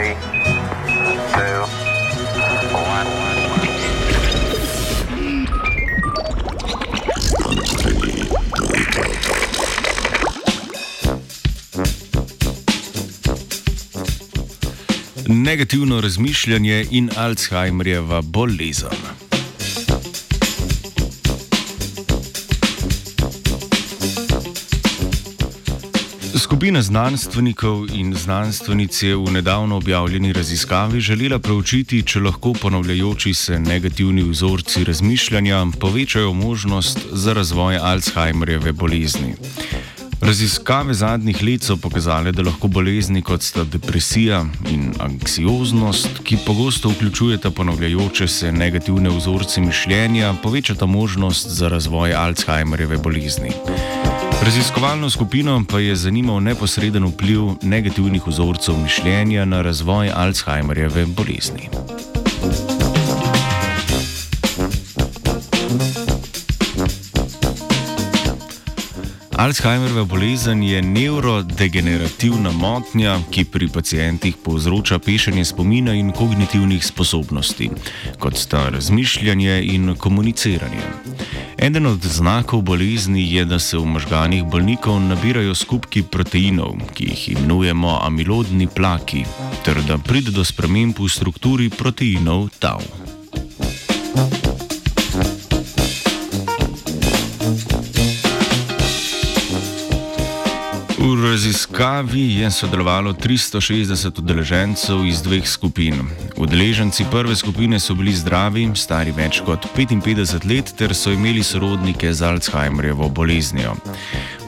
three, two, one. Negativno razmišljanje in Alzheimerjeva bolezen. Skupina znanstvenikov in znanstvenic je v nedavno objavljeni raziskavi želela preučiti, če lahko ponavljajoči se negativni vzorci razmišljanja povečajo možnost za razvoj Alzheimerjeve bolezni. Raziskave zadnjih let so pokazale, da lahko bolezni kot sta depresija in anksioznost, ki pogosto vključujeta ponavljajoče se negativne vzorce mišljenja, povečata možnost za razvoj Alzheimerjeve bolezni. Raziskovalno skupino pa je zanimal neposreden vpliv negativnih vzorcev mišljenja na razvoj Alzheimerjeve bolezni. Alzheimerjeva bolezen je nevrodegenerativna motnja, ki pri pacijentih povzroča pešanje spomina in kognitivnih sposobnosti, kot sta razmišljanje in komuniciranje. Eden od znakov bolezni je, da se v možganih bolnikov nabirajo skupki proteinov, ki jih imenujemo amilodni plaki, ter da pride do sprememb v strukturi proteinov tau. V raziskavi je sodelovalo 360 udeležencev iz dveh skupin. Udeleženci prve skupine so bili zdravi, stari več kot 55 let, ter so imeli sorodnike z Alzheimerjevo boleznijo.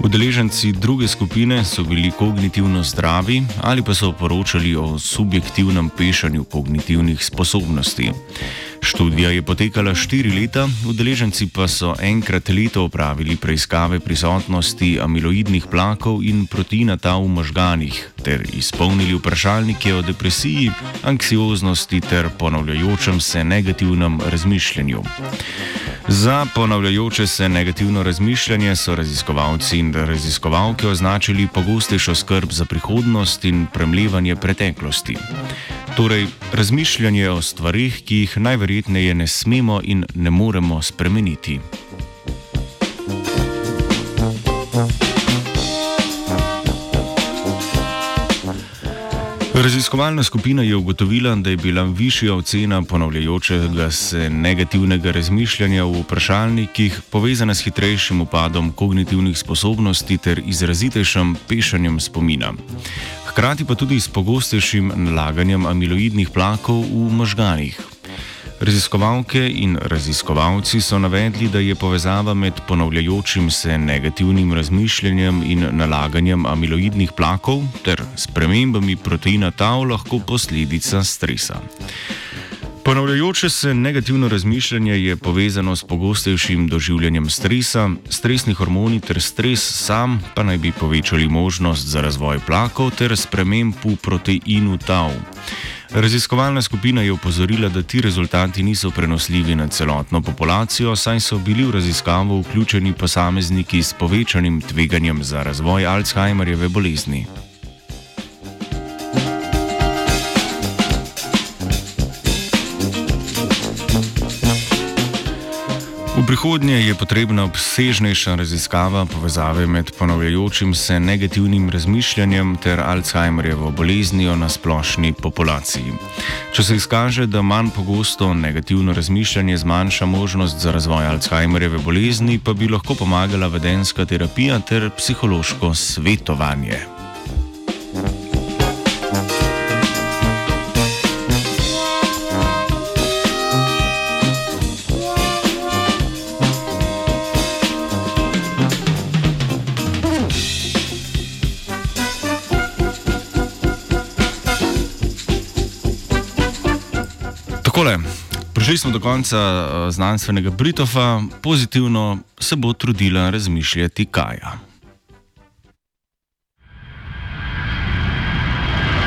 Udeleženci druge skupine so bili kognitivno zdravi ali pa so poročali o subjektivnem pešanju kognitivnih sposobnosti. Študija je potekala štiri leta, udeleženci pa so enkrat leto opravili preiskave prisotnosti amiloidnih plakov in proteina ta v možganih ter izpolnili vprašalnike o depresiji, anksioznosti ter ponavljajočem se negativnem razmišljanju. Za ponavljajoče se negativno razmišljanje so raziskovalci in raziskovalke označili pogostejšo skrb za prihodnost in premljevanje preteklosti. Torej, razmišljanje o stvarih, ki jih najverjetneje ne smemo in ne moremo spremeniti. Raziskovalna skupina je ugotovila, da je bila višja ocena ponavljajočega se negativnega razmišljanja v vprašalnikih povezana s hitrejšim upadom kognitivnih sposobnosti ter izrazitejšim pešanjem spomina. Hkrati pa tudi s pogostejšim nalaganjem amiloidnih plakov v možganih. Raziskovalke in raziskovalci so navedli, da je povezava med ponavljajočim se negativnim razmišljanjem in nalaganjem amiloidnih plakov ter spremembami proteina tau lahko posledica stresa. Ponavljajoče se negativno razmišljanje je povezano s pogostejšim doživljanjem stresa, stresni hormoni ter stres sam pa naj bi povečali možnost za razvoj plakov ter sprememb v proteinu tau. Raziskovalna skupina je upozorila, da ti rezultati niso prenosljivi na celotno populacijo, saj so bili v raziskavo vključeni posamezniki s povečanim tveganjem za razvoj Alzheimerjeve bolezni. V prihodnje je potrebna obsežnejša raziskava povezave med ponavljajočim se negativnim razmišljanjem ter Alzheimerjevo boleznijo na splošni populaciji. Če se izkaže, da manj pogosto negativno razmišljanje zmanjša možnost za razvoj Alzheimerjeve bolezni, pa bi lahko pomagala vedenska terapija ter psihološko svetovanje. Takole, prišli smo do konca uh, znanstvenega Britofa, pozitivno se bo trudila razmišljati Kaja.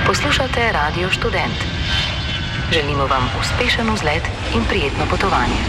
Poslušate Radio Student. Želimo vam uspešen vzlet in prijetno potovanje.